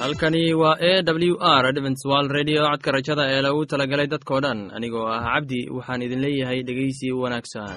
halkani waa a w r adventswal redio codka rajada ee lagu talagalay dadkoo dhan anigoo ah cabdi waxaan idin leeyahay dhegeysi wanaagsan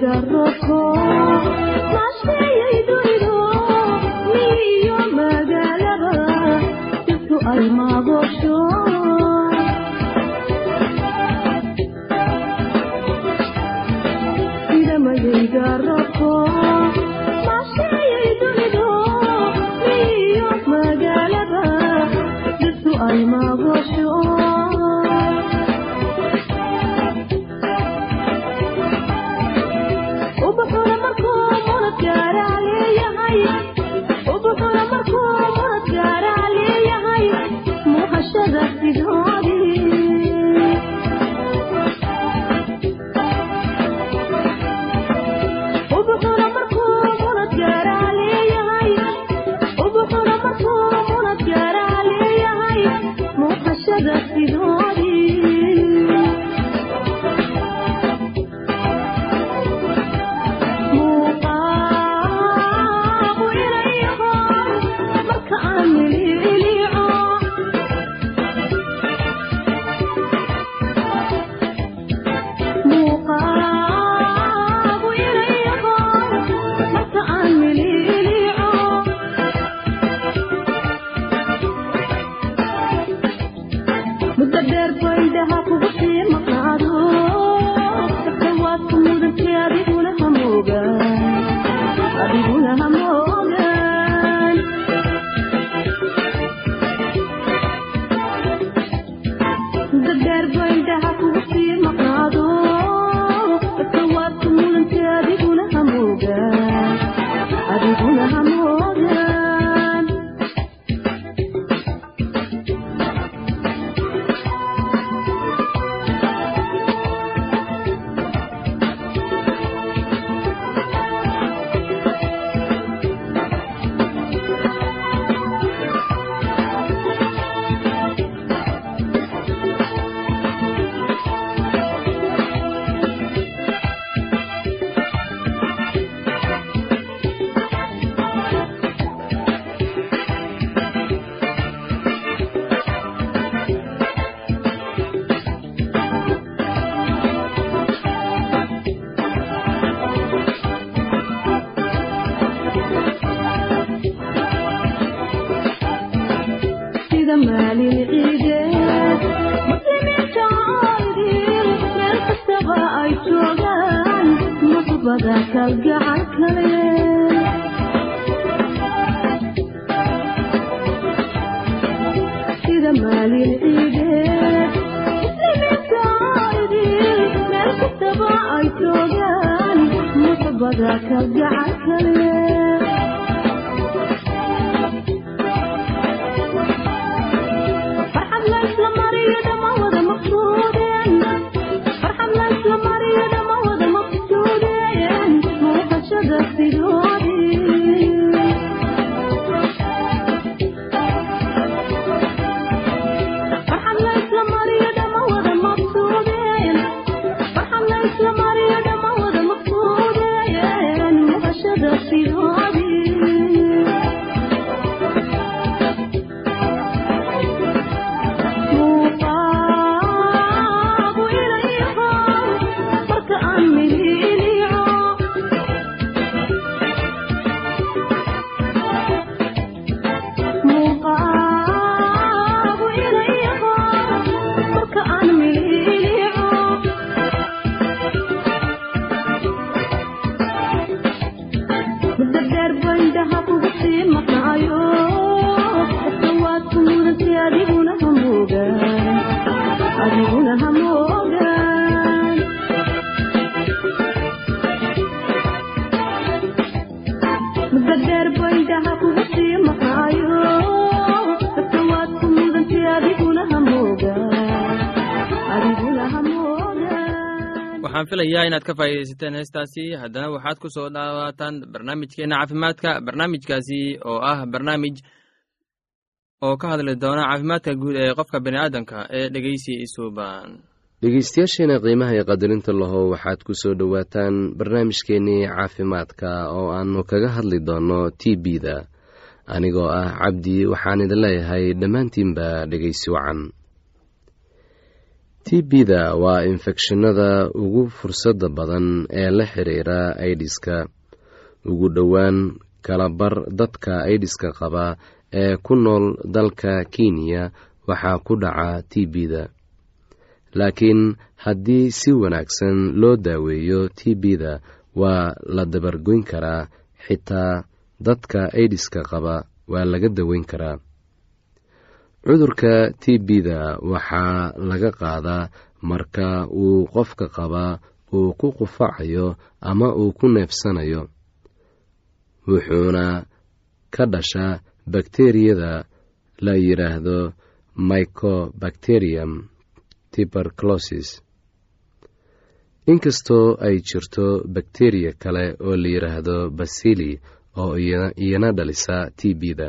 guitarra فرحب ليس مريضا filayaa inaad ka faa'iidaysateen heestaasi. Haddana waxaad ku soo dhawaataan barnaamijkeenna caafimaadka barnaamijkaasi oo ah barnaamij oo ka hadli doona caafimaadka guud ee qofka bini'aadanka ee dhegeysi isuuban dhegeystayaasheena qiimaha iyo qadarinta lahow waxaad ku soo dhowaataan barnaamijkeennii caafimaadka oo aannu kaga hadli doonno t b-da anigoo ah cabdi waxaan idin leeyahay dhammaantiinba dhegeysi wacan t b-da waa infekshinada ugu fursadda badan ee la xiriira aidiska ugu dhowaan kalabar dadka aidiska qaba ee ku nool dalka kenya waxaa ku dhaca t b-da laakiin haddii si wanaagsan loo daaweeyo t b-da waa la dabargoyn karaa xitaa dadka aidiska qaba waa laga daweyn karaa cudurka t b-da waxaa laga qaadaa marka uu qofka qabaa uu ku qufacayo ama uu ku neefsanayo. Wuxuuna ka dhashaa bakteriyada la yidhaahdo mycobacterium tuberculosis. Inkastoo ay jirto bakteriya kale oo la yidhaahdo basili oo iyana dhalisa t b-da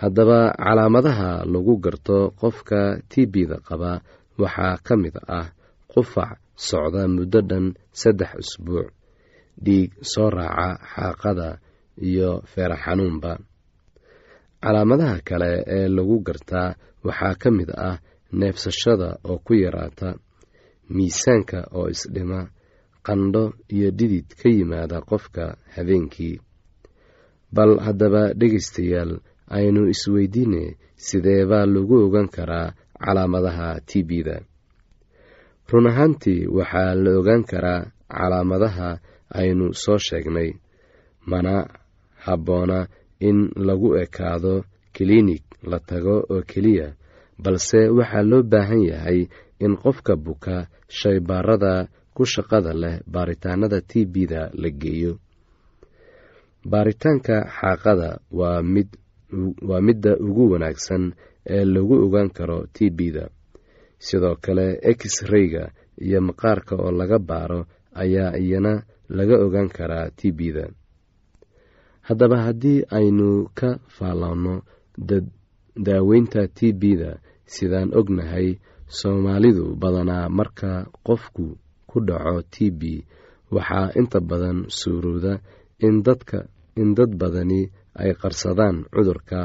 haddaba calaamadaha lagu garto qofka t b-da qaba waxaa ka mid ah qufac socda muddo dhan saddex usbuuc dhiig soo raaca xaaqada iyo feera xanuunba. Calaamadaha kale ee lagu gartaa waxaa ka mid ah neefsashada oo ku yaraata miisaanka oo isdhima qandho iyo dhidid ka yimaada qofka habeenkii. Bal haddaba dhegaystayaal aynu isweydiine sidee baa lagu ogan karaa calaamadaha t b-da run ahaantii waxaa la ogaan karaa calaamadaha aynu soo sheegnay mana habboona in lagu ekaado kiliinig la tago oo keliya balse waxaa loo baahan yahay in qofka buka shaybaarada ku shaqada leh baaritaanada t b-da la geeyo. Baaritaanka xaaqada waa mid waa midda ugu wanaagsan ee lagu ogaan karo t b-da sidoo kale x-rayga iyo maqaarka oo laga baaro ayaa iyana laga ogaan karaa t b-da haddaba haddii aynu ka faalloonno daaweynta t b-da sidaan ognahay soomaalidu badanaa marka qofku ku dhaco t b waxaa inta badan dadka in dad badani ay qarsadaan cudurka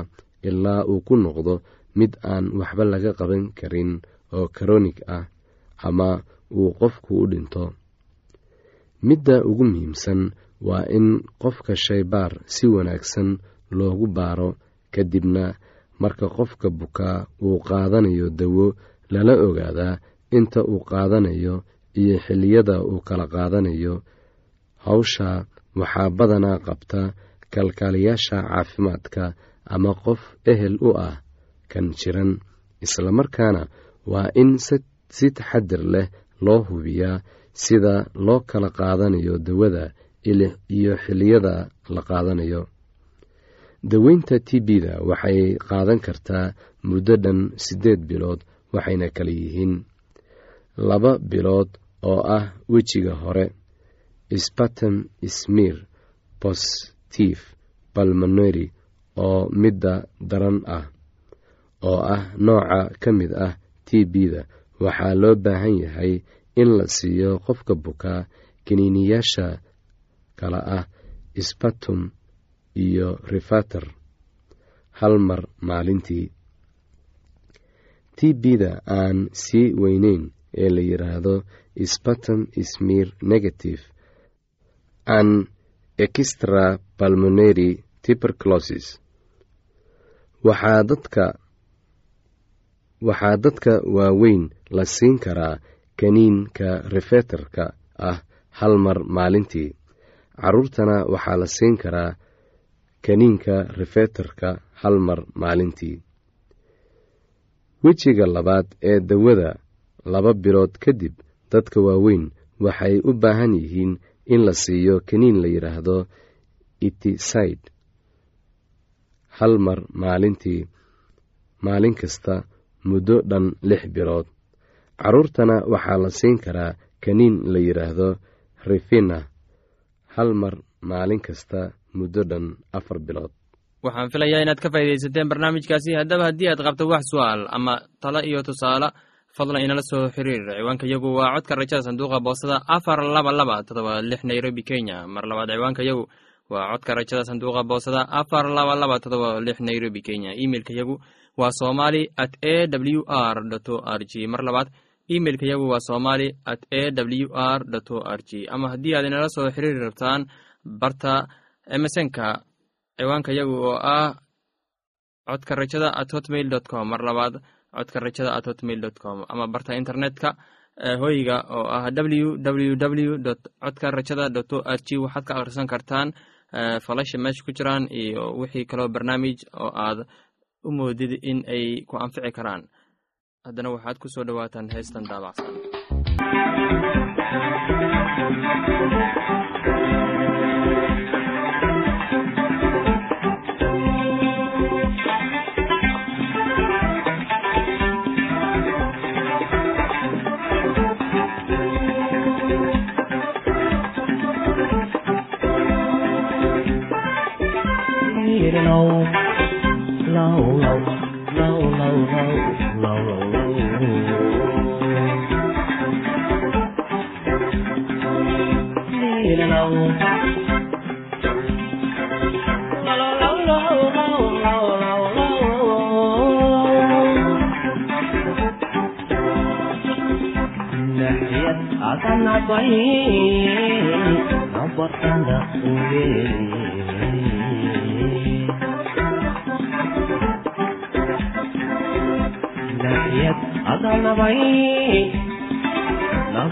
ilaa uu ku noqdo mid aan waxba laga qaban karin oo karonig ah ama uu qofku u dhinto. Midda ugu muhiimsan waa in qofka shaybaar si wanaagsan loogu baaro kadibna marka qofka bukaa uu qaadanayo dawo lala ogaadaa inta uu qaadanayo iyo xilliyada uu kala qaadanayo. Hawsha waxaa badanaa qabta kalkaaliyaasha caafimaadka ama qof ehel u ah kan jiran. Islamarkaana waa in si taxadir leh loo hubiyaa sida loo kala qaadanayo dawada iyo xilliyada la qaadanayo. Daweynta t b-da waxay qaadan kartaa muddo dhan siddeed bilood waxayna kala yihiin laba bilood oo ah wejiga hore spatem smir positif balmoneri oo midda daran ah oo ah nooca ka mid ah t b-da. Waxaa loo baahan yahay in la siiyo qofka bukaa kiniiniyaasha kala ah spatum iyo rifater hal mar maalintii. T b-da aan sii weyneyn ee la yidhaahdo spatum smir negative an extra balmoneri tuberculosis. Waxaa dadka waxaa dadka waaweyn la siin karaa kaniinka rifeterka ah hal mar maalintii. Caruurtana waxaa la siin karaa kaniinka rifeterka hal mar maalintii. Wejiga labaad ee dawada laba bilood kadib dadka waaweyn waxay u baahan yihiin in la siiyo kaniin la yidhaahdo itiside hal mar maalintii maalin kasta muddo dhan lix bilood caruurtana waxaa la siin karaa kaniin la yidhaahdo rifina. Hal mar maalin kasta muddo dhan afar bilood. Waxaan filayaa inaad ka faaidaysateen barnaamijkaasi. Haddaba haddii aad qabto wax su'aal ama talo iyo tusaale fadlan inala soo xiriir. Ciwaanka yagu waa codka rajada sanduuqa boostada afar laba laba todoba lix nairobi kenya. Mar labaad ciwaanka yagu waa codka rajada sanduuqa boostada afar laba laba todoba lix nairobi kenya. Imeilka yagu waa somali at a w r o r g. Mar labaad imeilka yagu waa somali at a w r o r g. Ama haddii aad inala soo xiriiri rabtaan barta emesonka ciwaanka yagu oo ah codka rajada at hotmail dot com. Mar labaad codka rajada at hotmail dot com ama barta internetka hoyga oo ah w w w dot codka rajada dot o r g waxaad ka akhrisan kartaan falasha meesha ku jiraan iyo wixii kaloo barnaamij oo aad u moodid in ay ku anfici karaan. Haddana waxaad ku soo dhowaataan heestan daabacsan know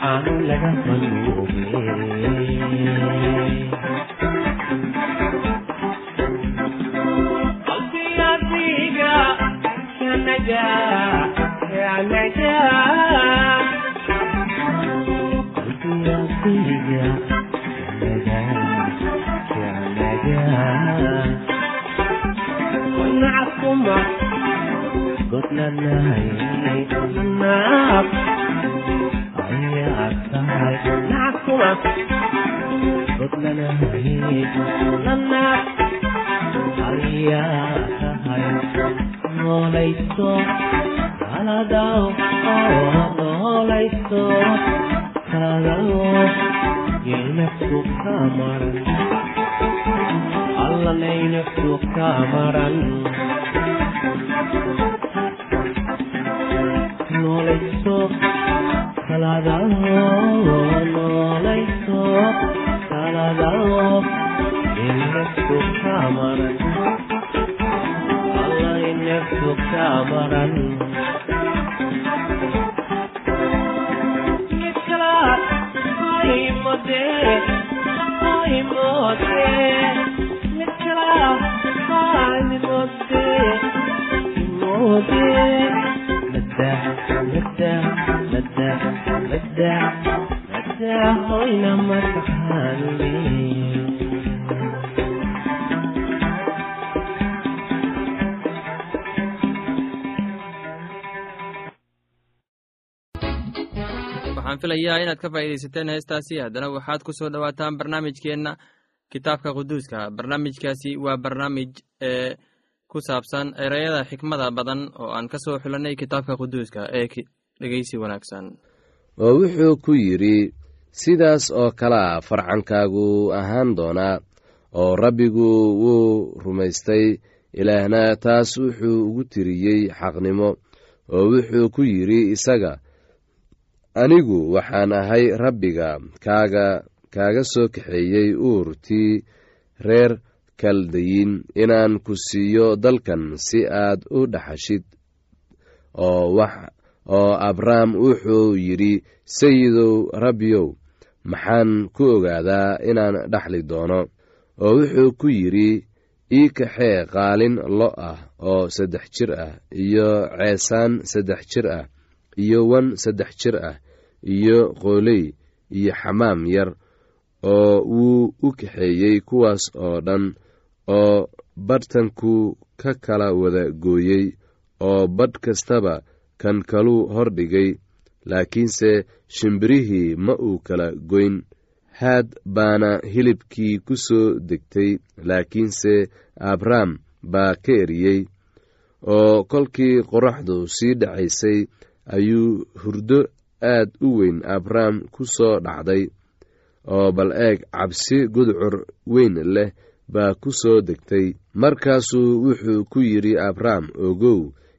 daadsho masaan irmaanay irmaanay aanu نعكما قلنا ناي نعك يا أكتاي نوليسو على داو نوليسو على داو ينفسو كامرا allanaynaku kamaran noolayso kaladao noolayso kaladao inaku kamaran allaynaku kamaran midkalaad aimode aimode waxaan filayaa inaad ka faa'iidaysateen heestaasi haddana waxaad ku soo dhowaataan barnaamijkeenna kitaabka quduuska. Barnaamijkaasi waa barnaamij ee ku saabsan ereyada xikmada badan oo aan ka soo xulanay kitaabka quduuska ee dhegeysi wanaagsan. Oo wuxuu ku yidhi sidaas oo kalea farcankaagu ahaan doonaa oo rabbigu wuu rumaystay ilaahna taas wuxuu ugu tiriyey xaqnimo oo wuxuu ku yidhi isaga anigu waxaan ahay rabbiga kaaga kaaga soo kaxeeyey uurtii reer kaldayin inaan ku siiyo dalkan si aad u dhaxashid. Oo abrahm wuxuu yidhi sayidow rabbiyow maxaan ku ogaadaa inaan dhaxli doono oo wuxuu ku yidhi ii kaxee qaalin lo ah oo saddex jir ah iyo ceesaan saddex jir ah iyo wan saddex jir ah iyo qooley iyo xamaam yar oo wuu u kaxeeyey kuwaas oo dhan oo badhtanku ka kala wada gooyey oo badh kastaba kan kaluu hordhigay laakiinse shimbirihii ma uu kala goyn. Haad baana hilibkii ku soo degtay laakiinse abrahm baa ka eriyey. Oo kolkii qoraxdu sii dhacaysay ayuu hurdo aad u weyn abrahm ku soo dhacday. Oo bal eeg cabsi gudcur weyn leh baa ku soo degtay. Markaasuu wuxuu ku yidhi abrahm ogow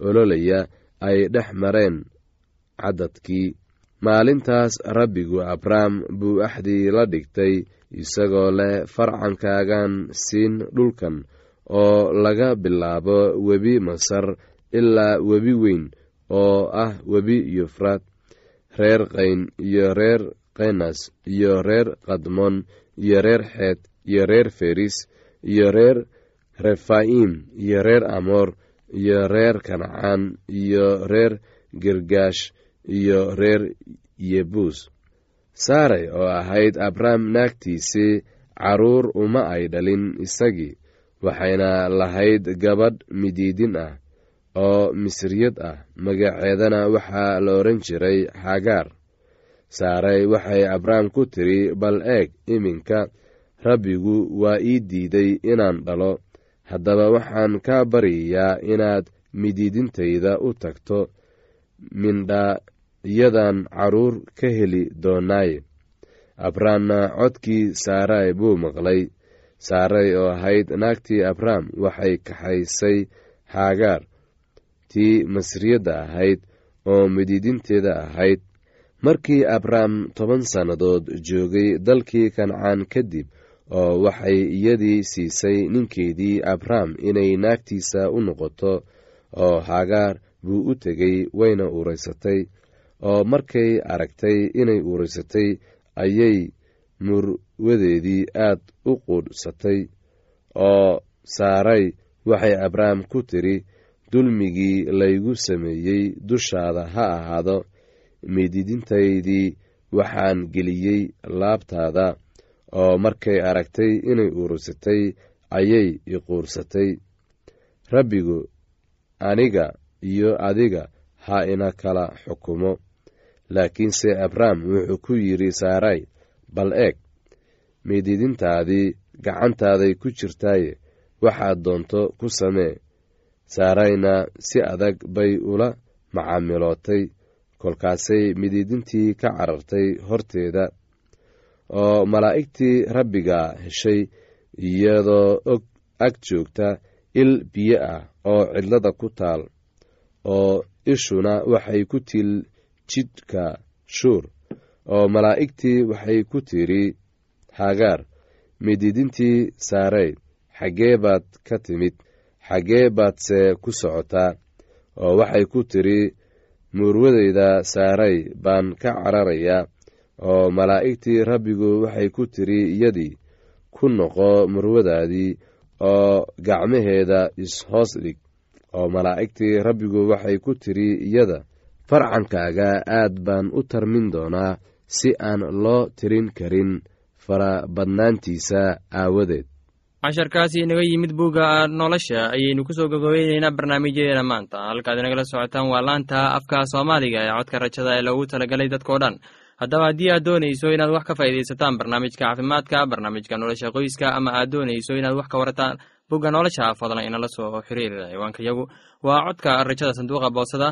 ololaya ay dhex mareen caddadkii. Maalintaas rabbigu abrahm buu axdii la dhigtay isagoo leh farcankaagan siin dhulkan oo laga bilaabo webi masar ilaa webi weyn oo ah webi yufraad reer qayn iyo reer kenas iyo reer kadmon iyo reer xeed iyo reer feris iyo reer refaim iyo reer amoor iyo reer kancaan iyo reer girgaash iyo reer yebuus. Saaray oo ahayd abrahm naagtiisii carruur uma ay dhalin isagii waxayna lahayd gabadh midiidin ah oo misriyad ah. Magaceedana waxaa la odhan jiray xagaar saaray waxay abrahm ku tiri bal eeg iminka rabbigu waa ii diiday inaan dhalo haddaba waxaan kaa baryayaa inaad midiidintayda u tagto mindhayadan carruur ka heli doonaaye abrahamna codkii saaray buu maqlay. Saaray oo ahayd naagtii abraham waxay kaxaysay haagaar tii masriyadda ahayd oo midiidinteeda ahayd. Markii abraham toban sannadood joogay dalkii kancaan kadib oo waxay iyadii siisay ninkeedii abraham inay naagtiisa u noqoto oo haagaar buu u tegey wayna uuraysatay oo markay aragtay inay uuraysatay ayay murwadeedii aad u quudhsatay oo saaray waxay abraham ku tiri dulmigii laygu sameeyey dushaada ha ahaado miididintaydii waxaan geliyey laabtaada oo markay aragtay inay uuraysatay ayay iquursatay rabbigu aniga iyo adiga ha ina kala xukumo. Laakiinse abraham wuxuu ku yidhi saaray bal eeg miididintaadii gacantaaday ku jirtaaye waxaad doonto ku samee. Saarayna si adag bay ula macaamilootay kolkaasay midiidintii ka carartay horteeda oo malaa'igtii rabbiga heshay iyadoo og ag joogta il biyo ah oo cidlada ku taal oo ishuna waxay ku til jidhka shuur oo malaa'igtii waxay ku tidhi hagaar midiidintii saaray xaggee baad ka timid xaggee baadse ku socotaa oo waxay ku tidhi muurwadayda saaray baan ka cararayaa oo malaa'igtii rabbigu waxay ku tidhi iyadii ku noqo murwadaadii oo gacmaheeda is-hoos dhig. Oo malaa'igtii rabbigu waxay ku tidhi iyada farcankaaga aad baan u tarmin doonaa si aan loo tirin karin farabadnaantiisa aawadeed. Casharkaasi inaga yimid bugga nolosha ayaynu ku soo gogobeyneynaa barnaamijyadeena maanta. Halkaad inagala socotaan waa laanta afka soomaaliga ee codka rajada ee loogu talagalay dadkao dhan haddaba haddii aad doonayso inaad wax ka faa'iidaysataan barnaamijka caafimaadka barnaamijka nolosha qoyska ama aad doonayso inaad wax ka warataan bugga nolosha fadlan inala soo xiriir ciwaankayagu waa codka rajada sanduuqa boosada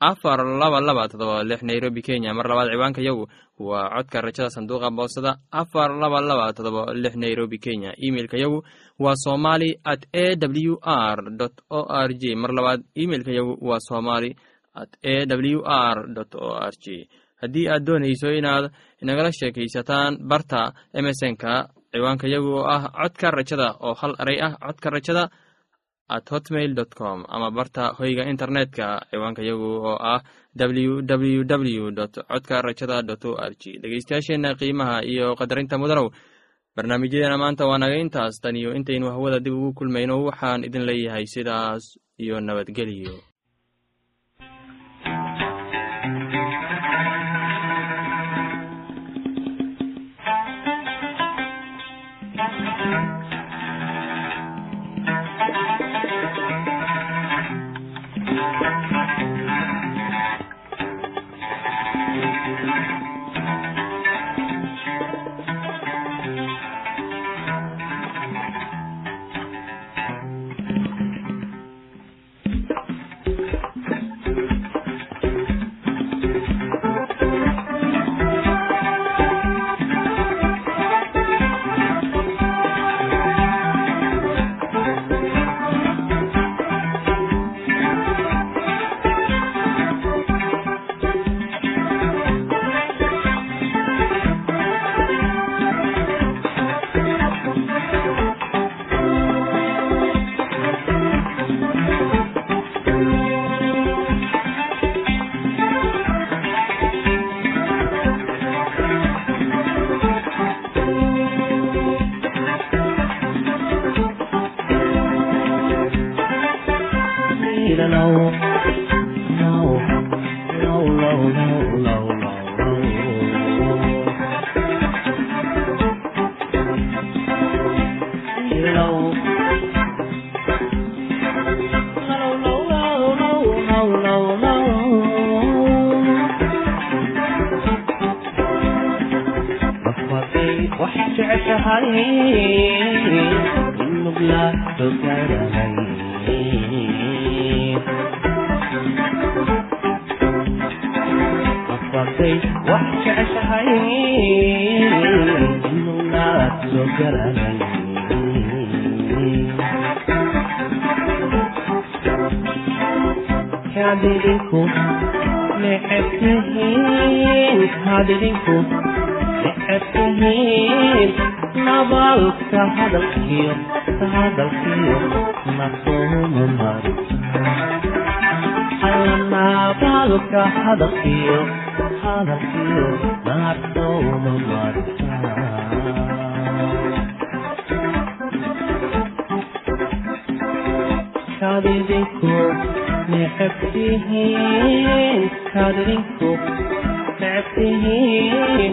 afar laba laba todoba lix nairobi kenya. Mar labaad ciwaanka yagu waa codka rajada sanduuqa boosada afar laba laba todoba lix nairobi kenya. Imeilka yagu waa somali at a w r o r g. Mar labaad imeilka yagu waa somali at a w r o r g haddii aad doonayso inaad inagala sheekaysataan barta emesonka ciwaanka yagu oo ah codka rajada oo hal eray ah codka rajada at hotmail dot com ama barta hoyga internetka ciwaanka yagu oo ah w w w dot codka rajada dot o r g dhegeystayaasheenna qiimaha iyo qadarinta mudanow barnaamijyadeena maanta waa naga intaas. Tan iyo intaynu hawada dib ugu kulmayno waxaan idin leeyahay sidaas iyo nabadgelyo wax jeceshahay in mugla dogaranay afartay wax jeceshahay in mugla dogaranay kaadidinku necebtihiin kaadidinku necebtihiin nabalka hadalkiyo hadalkiyo nasuuma marisa alla nabalka hadalkiyo hadalkiyo nasuuma marisa kaadidinku necebtihiin kaadidinku necebtihiin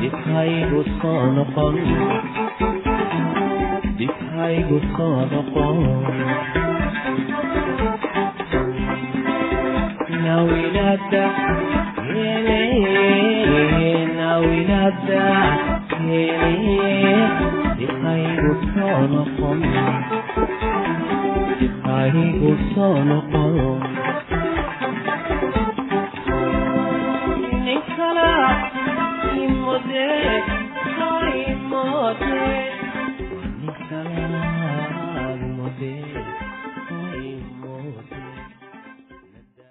dibhaygu soo noqon dibhaygu soo noqon nawilada weniye nawilada weniye dibhaygu soo Mother,